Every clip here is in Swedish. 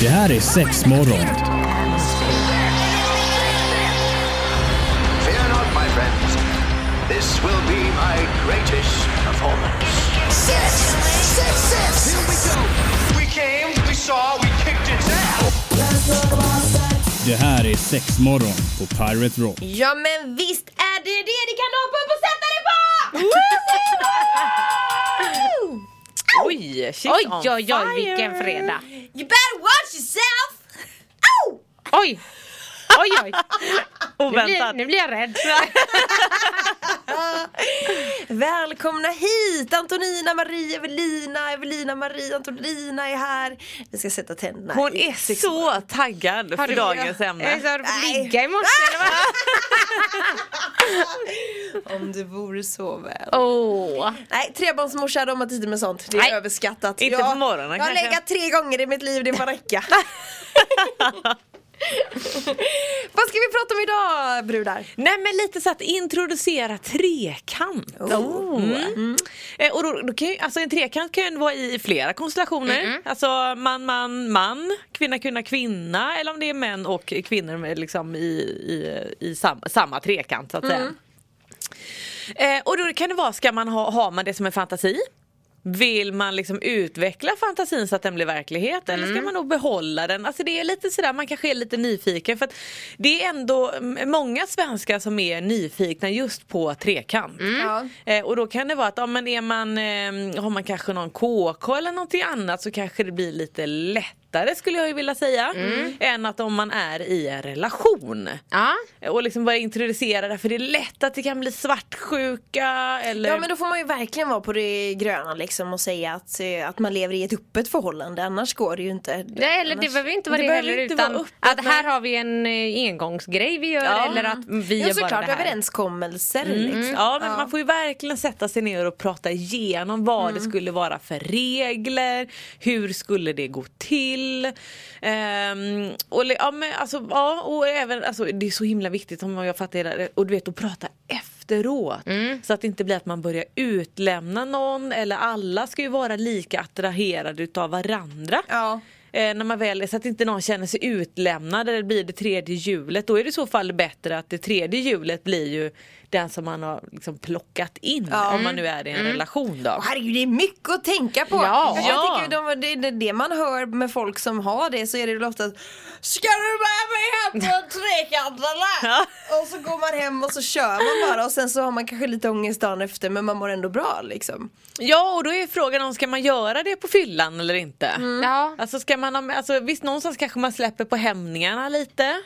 Det här är sex morgon. Fear not, my friends. This will be my greatest performance. Six, six, six. Here we go. We came, we saw, we kicked its ass. Det här är sex morgon på Pirate Rock. Ja men visst är det det! Det kan du hoppa upp och sätta dig på! Oj, shit Oj, on oj, oj, fire. vilken fredag. You better! Oj! Oj, oj. Nu blir, Oväntat. nu blir jag rädd. Välkomna hit! Antonina, Marie, Evelina, Evelina, Marie, Antonina är här. Vi ska sätta tänderna Hon är så taggad Har för du- dagens ämne. har du fått ligga i morse? Om det vore så väl. Åh. Nej, trebarnsmorsa de har tid med sånt. Det är Nej, överskattat. inte jag, på morgonen Jag har legat tre gånger i mitt liv, det får räcka. Vad ska vi prata om idag brudar? Nej men lite så att introducera trekant. Oh. Mm. Eh, Och då, då kan ju, alltså en trekant kan ju vara i flera konstellationer. Alltså man, man, man, kvinna, kvinna, kvinna eller om det är män och kvinnor liksom i, i, i sam, samma trekant så att säga. Eh, och då kan det vara, ska man ha, har man det som en fantasi? Vill man liksom utveckla fantasin så att den blir verklighet eller ska man nog behålla den? Alltså det är lite sådär, man kanske är lite nyfiken för att det är ändå mm, många svenskar som är nyfikna just på trekant. Ja. Eh, och då kan det vara att ja, men är man, eh, har man kanske någon KK eller någonting annat så kanske det blir lite lättare skulle jag ju vilja säga. Än att om man är i en relation. Ja. Och liksom börja introducera det för det är lätt att det kan bli svartsjuka eller Ja men då får man ju verkligen vara på det gröna liksom och säga att, eh, att man lever i ett öppet förhållande annars går det ju inte. Nej, eller det Annars- behöver inte vara Det det, heller inte utan öppet, att här har vi en eh, engångsgrej vi gör Ja. eller att vi Ja gör bara det här. överenskommelser liksom. Ja men man får ju verkligen sätta sig ner och prata igenom vad det skulle vara för regler, hur skulle det gå till. Ehm, och, ja, men, alltså, ja, och även, alltså, det är så himla viktigt om jag fattar det, och du vet att prata efteråt. Så att det inte blir att man börjar utlämna någon eller alla ska ju vara lika attraherade utav varandra. Ja. Eh, när man väl, så att inte någon känner sig utlämnad eller blir det tredje hjulet. Då är det i så fall bättre att det tredje hjulet blir ju den som man har liksom plockat in Ja. om man nu är i en relation då. Åh, herregud det är mycket att tänka på. Ja. Jag Ja. tycker de, det, det, det man hör med folk som har det så är det väl ofta att Ska du med mig hem på en trekant eller? Ja. Och så går man hem och så kör man bara och sen så har man kanske lite ångest dagen efter men man mår ändå bra liksom. Ja och då är frågan om ska man göra det på fyllan eller inte. Ja. Alltså ska man ha, alltså visst någonstans kanske man släpper på hämningarna lite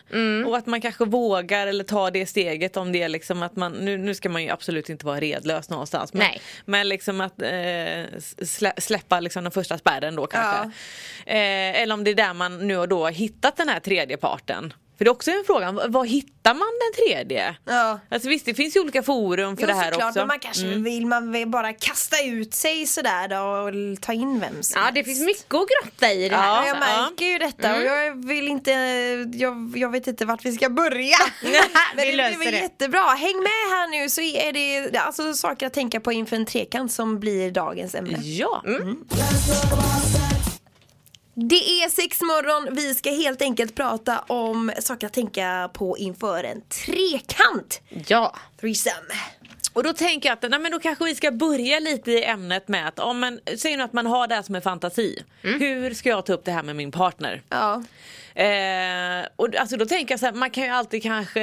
och att man kanske vågar eller tar det steget om det är liksom att man, nu, nu ska man ju absolut inte vara redlös någonstans men, Nej. men liksom att eh, slä, släppa liksom den första spärren då kanske. Eh, eller om det är där man nu och då har hittat den här tredje parten. För det är också en fråga, var hittar man den tredje? Ja. Alltså visst det finns ju olika forum för Jo det här såklart också. Mm. men man kanske vill man vill bara kasta ut sig sådär då och ta in vem som ja, det helst. finns mycket att grotta i det här. Ja. Ja, jag märker ju detta och jag vill inte, jag, jag vet inte vart vi ska börja. Men Vi det löser blir väl det. jättebra. Häng med här nu så är det alltså saker att tänka på inför en trekant som blir dagens ämne. Ja. Det är sex morgon. vi ska helt enkelt prata om saker att tänka på inför en trekant. Ja. Threesome. Och då tänker jag att nej, men då kanske vi ska börja lite i ämnet med att om man, säg nu att man har det här som en fantasi. Hur ska jag ta upp det här med min partner? Ja. Eh, och alltså då tänker jag så här, man kan ju alltid kanske,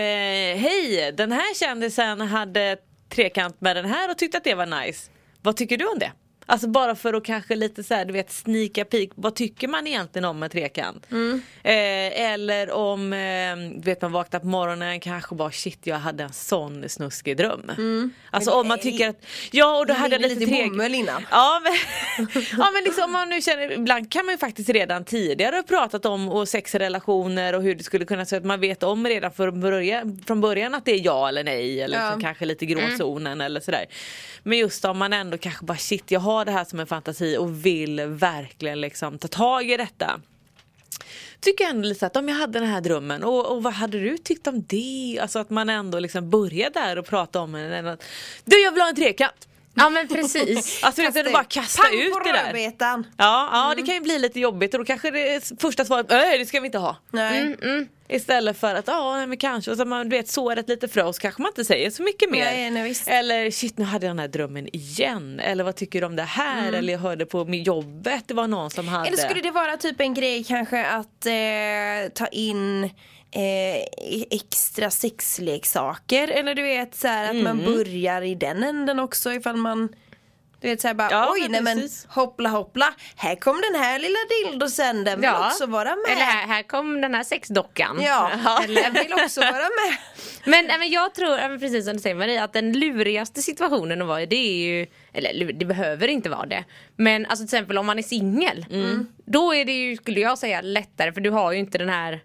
hej den här kändisen hade trekant med den här och tyckte att det var nice. Vad tycker du om det? Alltså bara för att kanske lite så här, du vet sneaka peek, vad tycker man egentligen om en trekant? Eh, eller om, eh, vet man vaknar på morgonen kanske bara shit jag hade en sån snuskig dröm. Alltså om man tycker att, ja och då hade jag lite lite bomull innan. Ja men, ja, men liksom, om man nu känner, ibland kan man ju faktiskt redan tidigare pratat om och sexrelationer och hur det skulle kunna se ut. Man vet om redan från början, från början att det är ja eller nej eller Ja. liksom kanske lite gråzonen eller sådär. Men just om man ändå kanske bara shit jag har det här som en fantasi och vill verkligen liksom ta tag i detta. Tycker jag ändå lite att om jag hade den här drömmen och, och vad hade du tyckt om det? Alltså att man ändå liksom börjar där och prata om den. Du jag vill ha en trekant. Ja men precis. Alltså det är bara kasta Pang ut på det där. rödbetan. Ja, ja det kan ju bli lite jobbigt och då kanske det första svaret nej det ska vi inte ha. Nej. Istället för att ja men kanske, och så man du vet sår ett lite frö så kanske man inte säger så mycket mer. Nej, nej. Eller shit nu hade jag den här drömmen igen. Eller vad tycker du om det här? Eller jag hörde på jobbet det var någon som hade. Eller skulle det vara typ en grej kanske att eh, ta in eh, extra sexleksaker eller du vet så här att man Mm. börjar i den änden också ifall man du vet såhär bara Ja, oj nej men hoppla hoppla här kom den här lilla dildosen den vill också vara med. Eller här, här kom den här sexdockan. Ja, den vill också vara med. Men, men jag tror, ja, precis som du säger Maria, att den lurigaste situationen att vara i det är ju, eller det behöver inte vara det. Men alltså till exempel om man är singel, då är det ju, skulle jag säga, lättare för du har ju inte den här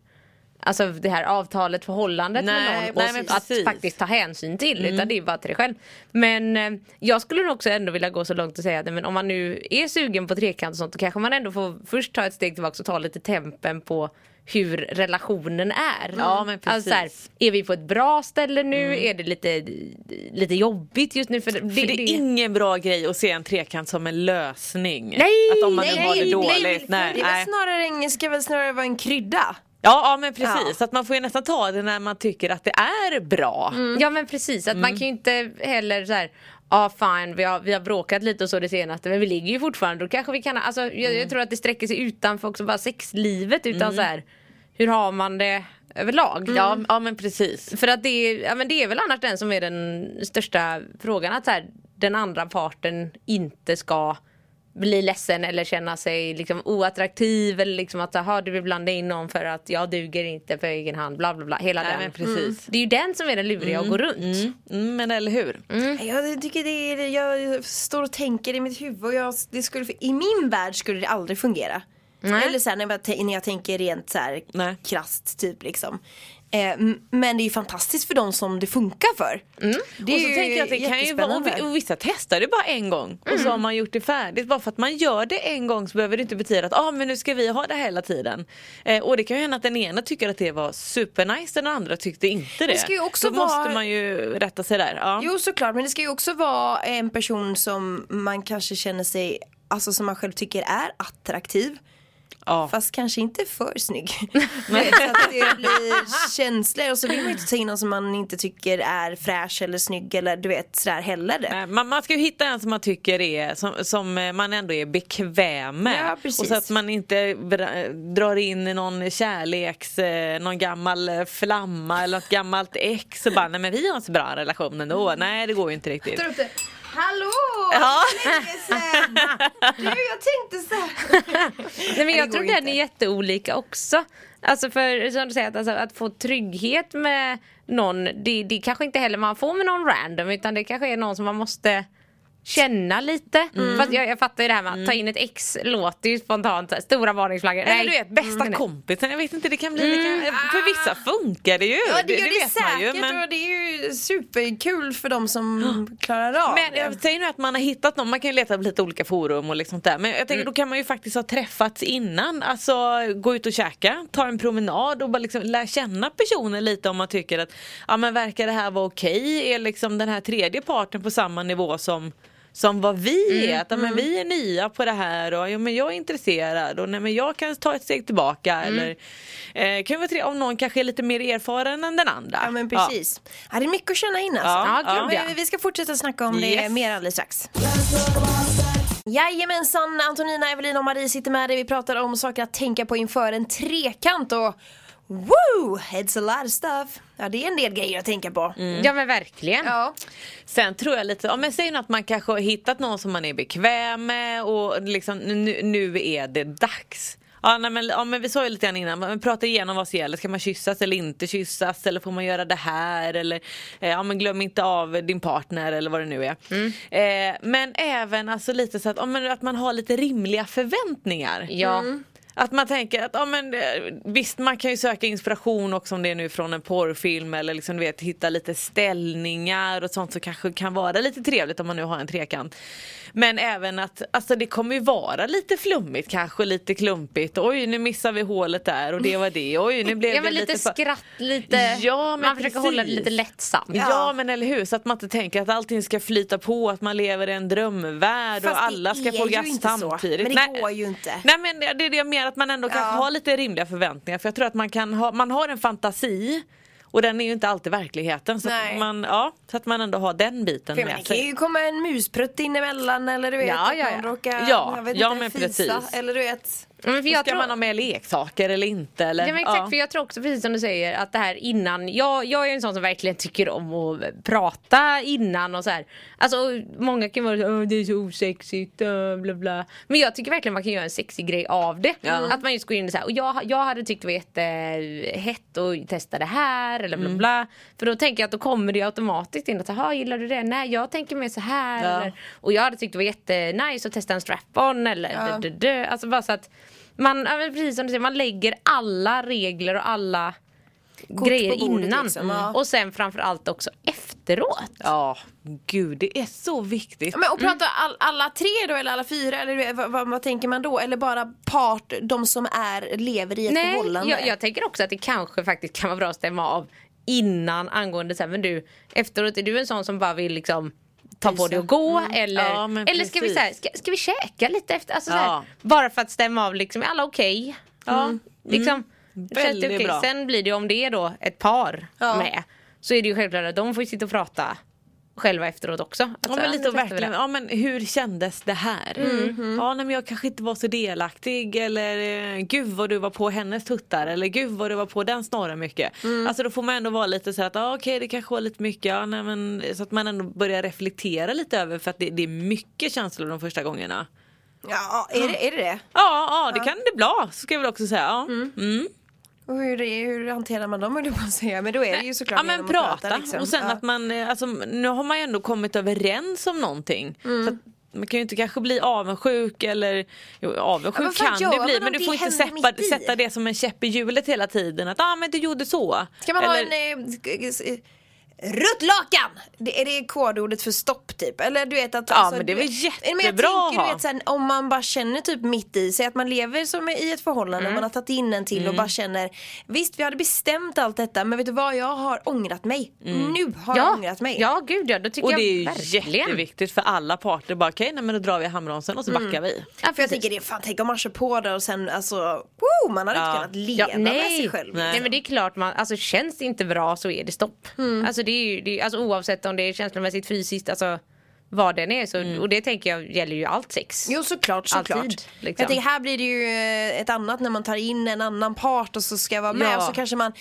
Alltså det här avtalet, förhållandet Nej, med någon nej, att precis. faktiskt ta hänsyn till utan det är bara till dig själv. Men eh, jag skulle nog också ändå vilja gå så långt och säga att men om man nu är sugen på trekant och sånt då kanske man ändå får först ta ett steg tillbaka och ta lite tempen på hur relationen är. Ja, men Alltså, så här, precis. är vi på ett bra ställe nu? Är det lite, lite jobbigt just nu? För det, För det är ingen bra grej att se en trekant som en lösning. Nej, att om man nej, nu har det dåligt. nej, Nej, Det är nej. snarare ingen ska väl snarare vara en krydda. Ja, ja men precis. Att man får ju nästan ta det när man tycker att det är bra. Ja men precis, att man kan ju inte heller så här Ja fine, vi har, vi har bråkat lite och så det senaste men vi ligger ju fortfarande. Då kanske vi kan, alltså, jag, jag tror att det sträcker sig utanför också bara sexlivet utan så här hur har man det överlag? Ja, ja men precis. För att det är, ja, men det är väl annars den som är den största frågan att så här, den andra parten inte ska bli ledsen eller känna sig liksom oattraktiv eller liksom att aha, du vill blanda in någon för att jag duger inte för egen hand bla bla bla. Hela Nej, den. men precis. Det är ju den som är den luriga att gå runt. Mm, men eller hur? Jag tycker det är, jag står och tänker i mitt huvud och jag, det skulle, i min värld skulle det aldrig fungera. Nej. Eller så här, när, jag, när jag tänker rent så här krasst typ liksom. Eh, men det är ju fantastiskt för de som det funkar för. Det är och så tänker jag att det kan ju vara, och vissa testar det bara en gång och så har man gjort det färdigt. Bara för att man gör det en gång så behöver det inte betyda att ah, men nu ska vi ha det hela tiden. Eh, och det kan ju hända att den ena tycker att det var supernice, den andra tyckte inte det. Det ska ju också Då vara- måste man ju rätta sig där. Ja. Jo såklart men det ska ju också vara en person som man kanske känner sig, alltså som man själv tycker är attraktiv. Ja. Fast kanske inte för snygg. Men så att det blir känslor och så vill man inte ta in någon som man inte tycker är fräsch eller snygg eller du vet sådär heller. Man, man ska ju hitta en som man tycker är som, som man ändå är bekväm med. Ja, och så att man inte drar in någon kärleks, eh, någon gammal flamma eller något gammalt ex och bara nej men vi har en så bra relation ändå. Nej det går ju inte riktigt. Hallå! Ja. Du jag tänkte så här. Nej, men jag tror den är jätteolika också. Alltså för som du säger, att, alltså, att få trygghet med någon, det, det kanske inte heller man får med någon random utan det kanske är någon som man måste känna lite. Mm. Fast jag, jag fattar ju det här med att ta in ett ex låter ju spontant stora varningsflaggor. Eller du vet bästa Mm. kompisen, jag vet inte det kan bli, det kan, för vissa funkar det ju. Ja det det, vet man säkert ju. Men, och det är ju superkul för de som klarar av men det. jag säger nu att man har hittat någon, man kan ju leta på lite olika forum och liksom där. Men jag tänker då kan man ju faktiskt ha träffats innan. Alltså gå ut och käka, ta en promenad och bara liksom lära känna personen lite om man tycker att ja men verkar det här vara okej? Är liksom den här tredje parten på samma nivå som som vad vi är, att ja, men vi är nya på det här och ja, men jag är intresserad och nej, men jag kan ta ett steg tillbaka eller eh, kan vara tre, om någon kanske är lite mer erfaren än den andra. Ja men precis. Ja. det är mycket att känna in alltså. Ja, Ja, ja. Men Vi ska fortsätta snacka om det Yes. mer alldeles strax. Jajamensan, Antonina, Evelina och Marie sitter med dig. Vi pratar om saker att tänka på inför en trekant och woo, it's a lot of stuff. Ja det är en del grejer att tänka på. Ja men verkligen. Ja. Sen tror jag lite, om jag säger att man kanske har hittat någon som man är bekväm med och liksom nu, nu är det dags. Ja, nej, men, ja, men vi sa ju lite grann innan, man pratar igenom vad som gäller. Ska man kyssas eller inte kyssas? Eller får man göra det här? Eller eh, ja, men glöm inte av din partner eller vad det nu är. Eh, men även alltså, lite så att, ja, men, att man har lite rimliga förväntningar. Ja. Att man tänker att ja, men, eh, visst man kan ju söka inspiration också om det är nu från en porrfilm eller liksom, du vet, hitta lite ställningar och sånt som kanske kan vara lite trevligt om man nu har en trekant. Men även att alltså, det kommer ju vara lite flummigt kanske lite klumpigt. Oj nu missar vi hålet där och det var det. Oj nu blev Ja det men lite för- skratt, lite, Ja, men man försöker hålla det precis. lite lättsamt. Ja. men eller hur, så att man inte tänker att allting ska flyta på, att man lever i en drömvärld Fast och alla det ska få orgasm samtidigt. Men det går ju inte. Nej men det är det jag menar, att man ändå kan Ja. ha lite rimliga förväntningar för jag tror att man kan ha, man har en fantasi och den är ju inte alltid verkligheten så Nej. att, man, ja, så att man ändå har den biten För med det kan sig. ju komma en musprutt in emellan eller du vet Ja, att ja, någon ja. råkar Ja, jag vet ja, inte, men fisa precis. eller du vet Men ska tror, man ha med leksaker eller inte? Eller? Ja exakt, för jag tror också precis som du säger att det här innan, jag, jag är en sån som verkligen tycker om att prata innan och så här. Alltså många kan vara så "Åh, det är så osexigt, äh, bla bla. Men jag tycker verkligen man kan göra en sexig grej av det. Att man just går in och så här, och jag, jag hade tyckt det var jättehett att testa det här eller bla Mm. bla. För då tänker jag att då kommer det automatiskt in att jaha gillar du det? Nej jag tänker mer så här. Ja. Eller, och jag hade tyckt det var jättenice att testa en strap-on eller ja. dö, dö, dö. Alltså bara så att man, precis som du säger, man lägger alla regler och alla grejer på bordet innan. liksom, ja. Och sen framförallt också efteråt. Ja, gud det är så viktigt. Men och prata all, alla tre då eller alla fyra eller vad, vad, vad tänker man då? Eller bara part, de som är, lever i ett Nej, förhållande? jag, jag tänker också att det kanske faktiskt kan vara bra att stämma av innan angående så här, men du efteråt är du en sån som bara vill liksom ta på dig och gå eller, Ja, eller ska vi så här, ska, ska vi käka lite efter, alltså, så här, Ja. bara för att stämma av liksom, är alla okej? Ja. Liksom, känns det Väldigt okej? bra. Sen blir det om det är då ett par Ja. med så är det ju självklart att de får sitta och prata själva efteråt också. Att Ja men lite och verkligen, ja men hur kändes det här? Ja nej, men jag kanske inte var så delaktig eller eh, gud vad du var på hennes tuttar eller gud vad du var på den snorren mycket. Alltså då får man ändå vara lite så att ja, okej det kanske var lite mycket, ja, nej, men, så att man ändå börjar reflektera lite över för att det, det är mycket känslor de första gångerna. Ja, är det är det? det? Ja, ja det kan det bli, ska jag väl också säga. Ja. Mm. Och hur, hur hanterar man dem höll jag säga. Men då är det ju såklart Ja men att prata liksom. och sen ja. att man, eh, alltså nu har man ju ändå kommit överens om någonting. Mm. Man kan ju inte kanske bli avundsjuk eller jo, Ja, avundsjuk fan kan det man bli men du får inte sätta, sätta det som en käpp i hjulet hela tiden. Att ah, men du gjorde så. Ska man eller, ha en... Eh, Ruttlakan! Det, är det kodordet för stopp typ? Eller du vet att... Ja, men det är väl jättebra Men jag tänker du vet sen, om man bara känner typ mitt i, säg att man lever som i ett förhållande, Mm. man har tagit in en till och bara känner Visst vi hade bestämt allt detta men vet du vad jag har ångrat mig. Nu har jag Ja, ångrat mig. ja gud ja, då tycker och det är jag ju jätteviktigt för alla parter. Bara okej, nej men då drar vi handbromsen och så Mm. backar vi. Ja, För jag tänker det, fan tänk om man kör på det och sen alltså, woo, man hade Ja. inte kunnat leva Ja, med nej. sig själv. Nej. men det är klart man, alltså känns det inte bra så är det stopp. Mm. Alltså det är ju, det är, alltså oavsett om det är känslomässigt, fysiskt, alltså vad den är. Så, Och det tänker jag gäller ju allt sex. Jo såklart, såklart. Alltid, liksom. Jag tänker här blir det ju eh, ett annat när man tar in en annan part och så ska vara med Ja. och så kanske man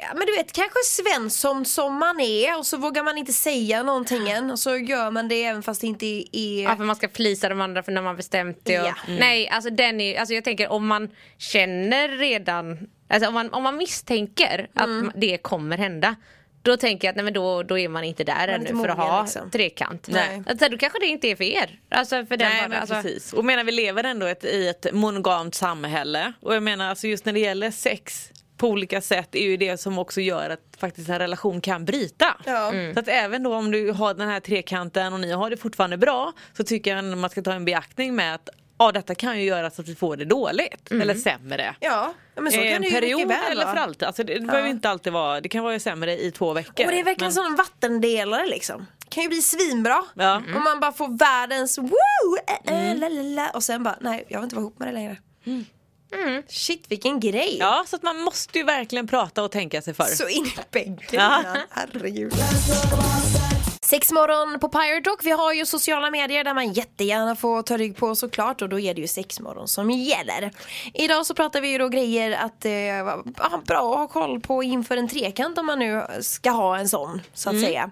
ja, Men du vet kanske Svensson som man är och så vågar man inte säga någonting än och så gör man det även fast det inte är Ja, för man ska flisa de andra för när man bestämt det. Och, Ja. Nej, alltså den är, alltså jag tänker om man känner redan, alltså om man, om man misstänker att Mm. det kommer hända. Då tänker jag att nej, men då, då är man inte där är ännu inte för att ha liksom. trekant. Nej. Alltså, då kanske det inte är för er. Alltså för den Nej bara, men alltså, precis. Och menar vi lever ändå ett, i ett monogamt samhälle. Och jag menar alltså just när det gäller sex på olika sätt är ju det som också gör att faktiskt en relation kan bryta. Ja. Mm. Så att även då om du har den här trekanten och ni har det fortfarande bra så tycker jag ändå man ska ta en beaktning med att ja, detta kan ju göra så att vi får det dåligt Mm. eller sämre. Ja, ja, men så Eh, kan en det ju period mycket väl eller för alltid. Alltså det, det behöver inte alltid vara, det kan vara sämre i två veckor. Och det är verkligen Men- som en vattendelare liksom. Kan ju bli svinbra. Ja. Om man bara får världens woo! Äh, äh, la, la, la, och sen bara nej jag vill inte vara ihop med dig längre. Mm. Shit vilken grej. Ja, så att man måste ju verkligen prata och tänka sig för. Så in i bänken Ja. innan. Herregud. Sexmorgon på Pirate Rock. Vi har ju sociala medier där man jättegärna får ta rygg på såklart och då är det ju sexmorgon som gäller. Idag så pratar vi ju då grejer att eh, ja, bra att ha koll på inför en trekant om man nu ska ha en sån så att säga.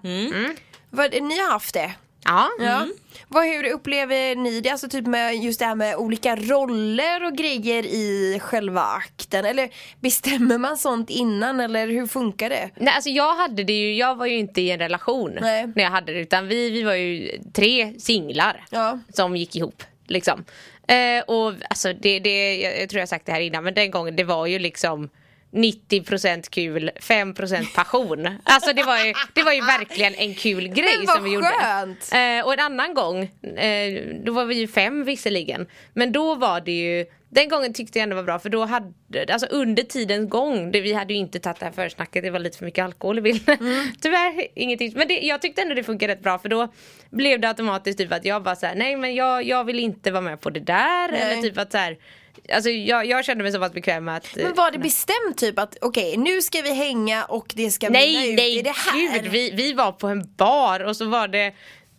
Vad, ni har haft det? Ja. Ja. Vad, hur upplever ni det? Alltså typ med just det här med olika roller och grejer i själva akten. Eller bestämmer man sånt innan eller hur funkar det? Nej, alltså jag hade det ju, jag var ju inte i en relation Nej. när jag hade det utan vi, vi var ju tre singlar Ja. som gick ihop. Liksom. Eh, och alltså det, det, jag, tror jag sagt det här innan men den gången det var ju liksom 90% kul, 5% passion. Alltså det var ju, det var ju verkligen en kul grej som vi gjorde. skönt! Eh, och en annan gång, eh, då var vi ju fem visserligen. Men då var det ju, den gången tyckte jag ändå var bra för då hade, alltså under tidens gång, det, vi hade ju inte tagit det här försnacket, det var lite för mycket alkohol i bilden. Tyvärr ingenting. Men det, jag tyckte ändå det funkade rätt bra för då blev det automatiskt typ att jag bara såhär, nej men jag, jag vill inte vara med på det där. Nej. Eller typ att såhär, alltså jag, jag kände mig så pass bekväm med att Men var det bestämt typ att okej nu ska vi hänga och det ska Nej, ut nej, i det här? gud. Vi, vi var på en bar och så var det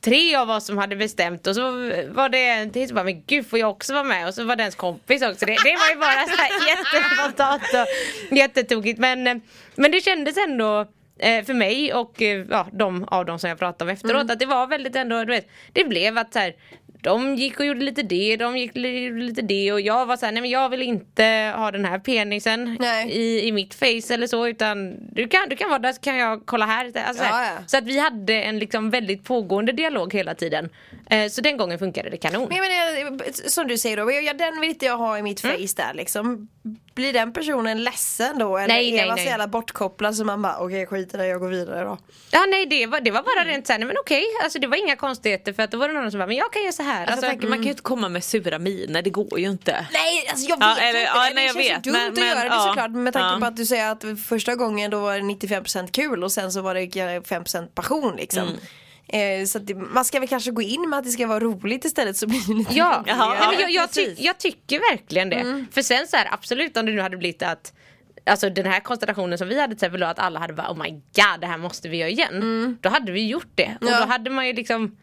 tre av oss som hade bestämt och så var det en till som bara, men gud får jag också vara med? Och så var det ens kompis också. Det, det var ju bara så här jättespontant och jättetokigt. Men, eh, men det kändes ändå eh, för mig och eh, ja, de av dem som jag pratade om efteråt att det var väldigt ändå, du vet, det blev att så här, de gick och gjorde lite det, de gick och gjorde lite det och jag var såhär, nej men jag vill inte ha den här penisen Nej. i, i mitt face eller så utan du kan, du kan vara där så kan jag kolla här. Alltså. Ja, ja. Så att vi hade en liksom väldigt pågående dialog hela tiden. Eh, så den gången funkade det kanon. Men jag menar, som du säger då, den vill inte jag ha i mitt Mm. face där liksom. Blir den personen ledsen då? Eller Nej, är man så jävla bortkopplad så man bara okej skit i det, jag går vidare då. Ja nej det var, det var bara rent såhär, nej men okej, alltså det var inga konstigheter för att då var det någon som bara, men jag kan göra så här. Alltså, Alltså, tänker, Man kan ju inte komma med sura miner, det går ju inte. Nej alltså jag vet Ja, eller- inte, ja, det nej, jag känns ju vet, dumt men- att men, göra det ja. såklart med tanke Ja. på att du säger att första gången då var det 95% kul och sen så var det 5% passion liksom. Mm. Eh, så det, man ska väl kanske gå in med att det ska vara roligt istället så blir det lite Ja, nej, men ja, jag, jag, ty, jag tycker verkligen det. Mm. För sen så här, absolut om det nu hade blivit att Alltså den här konstellationen som vi hade till exempel då att alla hade bara oh my god det här måste vi göra igen. Då hade vi gjort det och Mm. Ja. då hade man ju liksom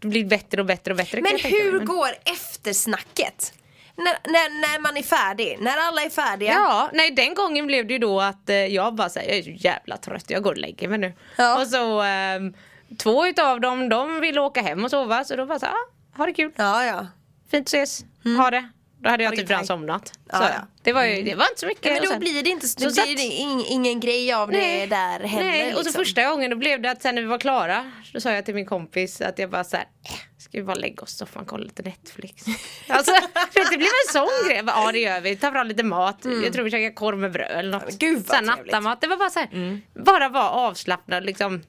blivit bättre och bättre och bättre. Men hur går eftersnacket? När, när, när man är färdig, när alla är färdiga. Ja, nej den gången blev det ju då att eh, jag bara säger jag är så jävla trött, jag går och lägger mig nu. Ja. Och så ehm, två utav dem, de ville åka hem och sova så då bara så här, ah, ha det kul, ja. ja. fint ses, ha det. Då hade jag det typ redan somnat. Ja, så, ja. Det, var ju, det var inte så mycket. Ja, men då sen- blir det inte, så då satt- blir det ing, ingen grej av det där heller. Nej, och så liksom. första gången då blev det att sen när vi var klara Då sa jag till min kompis att jag bara såhär äh, Ska vi bara lägga oss i soffan och kolla lite Netflix Alltså det blev en sån grej bara, Ja det gör vi, ta fram lite mat Jag tror vi käkar korv med bröd eller något Mm. Men gud, vad Så här trevligt. nattamat, det var bara såhär Bara vara avslappnad liksom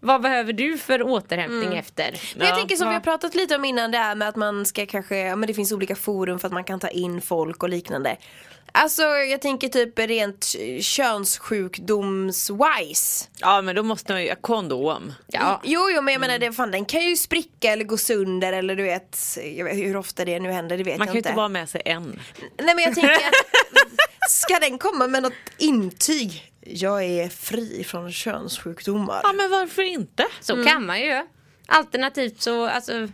Vad behöver du för återhämtning Mm. efter? Men jag Ja. tänker som vi har Ja. pratat lite om innan det här med att man ska kanske, ja men det finns olika forum för att man kan ta in folk och liknande. Alltså jag tänker typ rent könssjukdoms-wise. Ja men då måste man ju ha kondom. Ja, Jo jo men jag Mm. menar det, fan, den kan ju spricka eller gå sönder eller du vet, jag vet hur ofta det nu händer det vet Man jag kan ju inte. inte bara ha med sig en. Nej men jag tänker, ska den komma med något intyg? Jag är fri från könssjukdomar. Ja men varför inte? så Mm. kan man ju Alternativt så alltså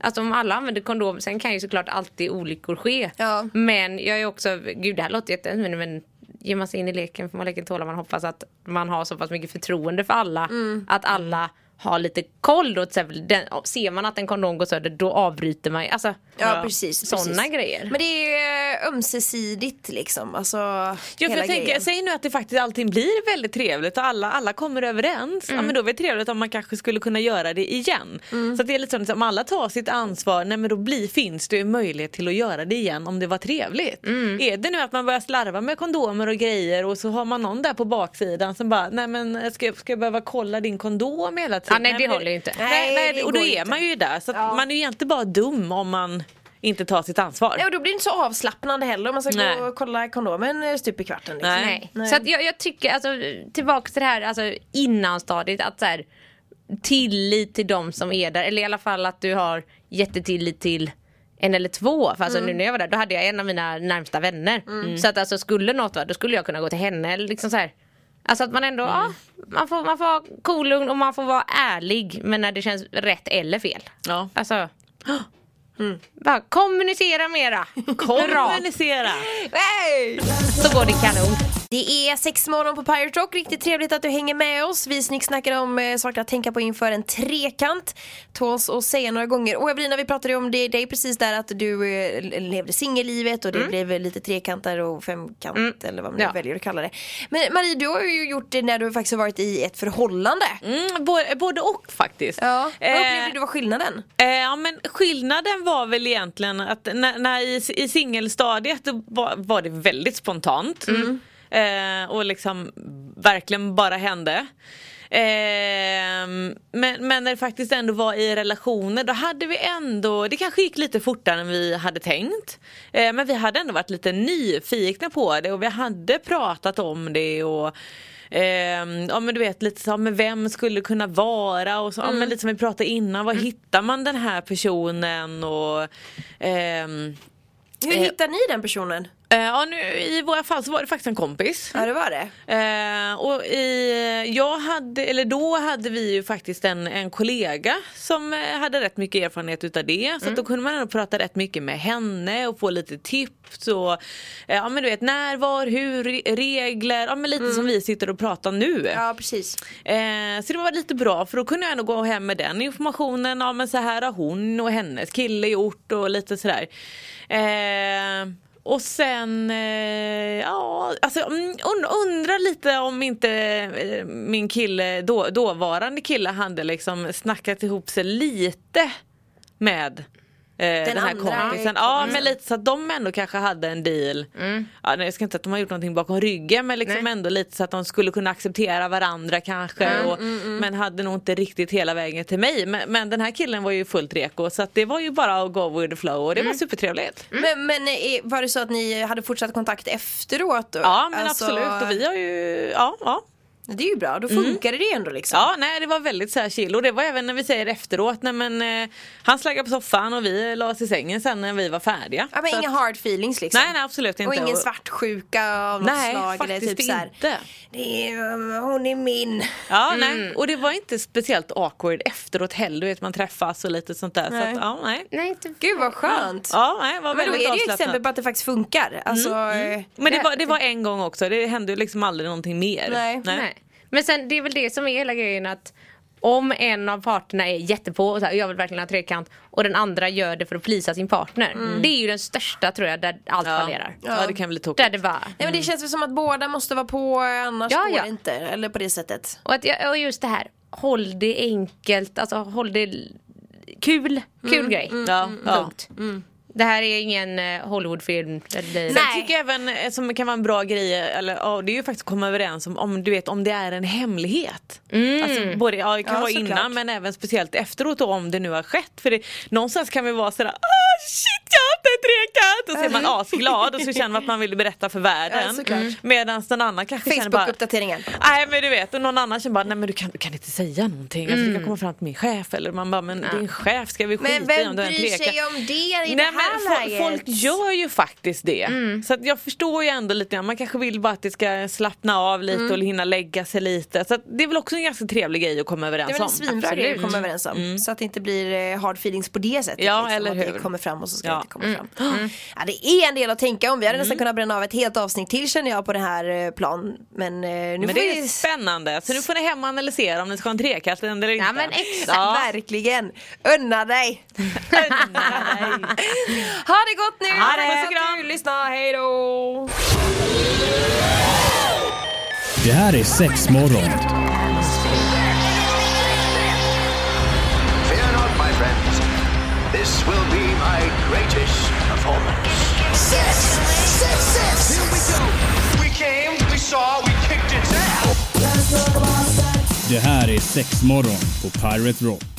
Alltså om alla använder kondom, sen kan ju såklart alltid olyckor ske. Ja. Men jag är också, gud det här låter jätte men, men ger man sig in i leken får man leken tåla. Man hoppas att man har så pass mycket förtroende för alla. Mm. Att alla har lite koll då till exempel. Den, ser man att en kondom går sönder då avbryter man. Alltså, Ja, precis. Sådana grejer. Men det är ju ömsesidigt liksom. Alltså, Ja, för jag tänker, grejen. säg nu att det faktiskt allting blir väldigt trevligt och alla, alla kommer överens. Ja, men då är det trevligt om man kanske skulle kunna göra det igen. Så att det är lite så att om alla tar sitt ansvar, nej, men då blir, finns det möjlighet till att göra det igen om det var trevligt. Är det nu att man börjar slarva med kondomer och grejer och så har man någon där på baksidan som bara, nej men ska, jag- ska jag behöva kolla din kondom hela tiden? Ja, nej, det men håller ju inte. Nej, Nej, nej, och då är inte. man ju där. Så att man är ju egentligen bara dum om man inte tar sitt ansvar. Ja, och då blir det inte så avslappnande heller om man ska Nej. gå och kolla kondomen eh, stup i kvarten. Liksom. Nej. Nej. Så att jag, jag tycker, alltså, tillbaka till det här alltså, innan stadiet att så här, tillit till de som är där, eller i alla fall att du har jättetillit till en eller två. För alltså, nu när jag var där då hade jag en av mina närmsta vänner. Så att alltså, skulle något vara då skulle jag kunna gå till henne. Eller liksom så här. Alltså att man ändå, ja, man får, man får vara cool lugn och man får vara ärlig men när det känns rätt eller fel. Ja. Alltså, bara kommunicera mera. Kommunicera! Nej! Så går det kanon. Det är sex morgon på Pirate Rock. Riktigt trevligt att du hänger med oss. Vi snicksnackar om eh, saker att tänka på inför en trekant. Tåls att säga några gånger. Och Evelina, vi pratade om det, det är precis där att du eh, levde singellivet och det blev lite trekanter och femkant eller vad man Ja. väljer att kalla det. Men Marie, du har ju gjort det när du faktiskt har varit i ett förhållande. Mm, både, både och faktiskt. Ja. Vad Eh, upplevde du var skillnaden? Eh, ja, men skillnaden var väl egentligen att när, när i, i singelstadiet var, var det väldigt spontant. Eh, och liksom verkligen bara hände. Eh, men, men när det faktiskt ändå var i relationer då hade vi ändå, det kanske gick lite fortare än vi hade tänkt. Eh, men vi hade ändå varit lite nyfikna på det och vi hade pratat om det och Ehm, ja men du vet lite så, men vem skulle kunna vara och så, ja, men lite som vi pratade innan, var hittar man den här personen och ehm, Hur eh, hittar ni den personen? Eh, ja, nu, I våra fall så var det faktiskt en kompis. Ja, det var det. Eh, och i, jag hade, eller då hade vi ju faktiskt en, en kollega som eh, hade rätt mycket erfarenhet utav det. Så att då kunde man ändå prata rätt mycket med henne och få lite tips och eh, ja men du vet när, var, hur, re- regler, ja men lite som vi sitter och pratar nu. Ja, precis. Eh, så det var lite bra för då kunde jag ändå gå hem med den informationen. Ja men så här har hon och hennes kille gjort och lite sådär. Och sen, eh, ja, alltså mm, undrar lite om inte eh, min kille, då, dåvarande kille hade liksom snackat ihop sig lite med eh, den, här andra kompisen. Ja men lite så att de ändå kanske hade en deal. Ja, nej, jag ska inte att de har gjort någonting bakom ryggen men liksom Nej. ändå lite så att de skulle kunna acceptera varandra kanske. och, Men hade nog inte riktigt hela vägen till mig. Men, men den här killen var ju fullt reko så att det var ju bara att go with the flow och det var supertrevligt. Men, men eh, var det så att ni hade fortsatt kontakt efteråt? Då? Ja men Alltså, absolut och vi har ju, ja, ja. Det är ju bra, då funkade det ändå liksom. Ja, nej det var väldigt så här chill och det var även när vi säger efteråt, nej men eh, han slaggade på soffan och vi la oss i sängen sen när vi var färdiga. Ja, men Så inga att- hard feelings liksom. Nej nej absolut inte. Och ingen svartsjuka av något Nej slag? Eller faktiskt typ så här, inte. det är, hon är min. Ja, nej. Och det var inte speciellt awkward efteråt heller, du vet man träffas och lite sånt där. Så Nej. att, ja, nej. Nej, inte Gud vad skönt. Ja, nej, det var Men då väldigt är det ju exempel på att det faktiskt funkar. Alltså, eh, Men det var, det var en gång också, det hände ju liksom aldrig någonting mer. Nej. Nej. Men sen det är väl det som är hela grejen att om en av parterna är jättepå och så här, jag vill verkligen ha trekant och den andra gör det för att plisa sin partner. Det är ju den största tror jag där allt Ja. fallerar. ja, det kan bli tokigt. Där det bara Nej men det känns väl som att båda måste vara på annars Ja, går ja. det inte. Eller på det sättet. Och, att, jag- och just det här, håll det enkelt, alltså håll det kul, kul grej. Ja, ja. Det här är ingen eh, Hollywoodfilm. Sen tycker jag även eh, som kan vara en bra grej, eller, ja, det är ju faktiskt att komma överens om, om du vet om det är en hemlighet. Alltså, både, ja, det kan Ja, vara innan men även speciellt efteråt då, om det nu har skett. För det, någonstans kan vi vara sådär ah shit jag har haft en trekant och så är man asglad och så känner man att man vill berätta för Ja, världen. Mm. Medan någon annan kanske känner bara Facebook-uppdateringen. Nej men du vet och någon annan känner bara nej men du kan, du kan inte säga någonting. Alltså, du kan komma fram till min chef eller man bara men din chef ska vi skita Mm. Men i vem om du har en bryr trekant. sig om det i Nej, det här men läget? folk gör ju faktiskt det. Mm. Så att jag förstår ju ändå lite grann. Man kanske vill bara att det ska slappna av lite Mm. och hinna lägga sig lite. Så att det är väl också en ganska trevlig grej att komma överens Det är väl en om. svinbra grej att komma överens om. Så att det inte blir eh, hard feelings på det sättet. Ja, liksom, eller att hur. det kommer fram och så ska Ja. det inte komma fram. Ja, det är en del att tänka om. Vi hade nästan kunnat bränna av ett helt avsnitt till känner jag på det här eh, plan. Men eh, nu Men får det är vi... spännande. Så nu får ni hem och analysera om ni ska ha en trekant eller inte. Ja, men exakt. Ja. Verkligen. Unna dig. Unna dig. Ha det gott nu. Ha det. Puss och kram. lyssnade. Hej då. Det här är sex morgon. Fear not, my friends. This will be my greatest performance. Six, six, six. Here we go. We came, we saw, we kicked its ass. Det här är sex morgon på Pirate Rock.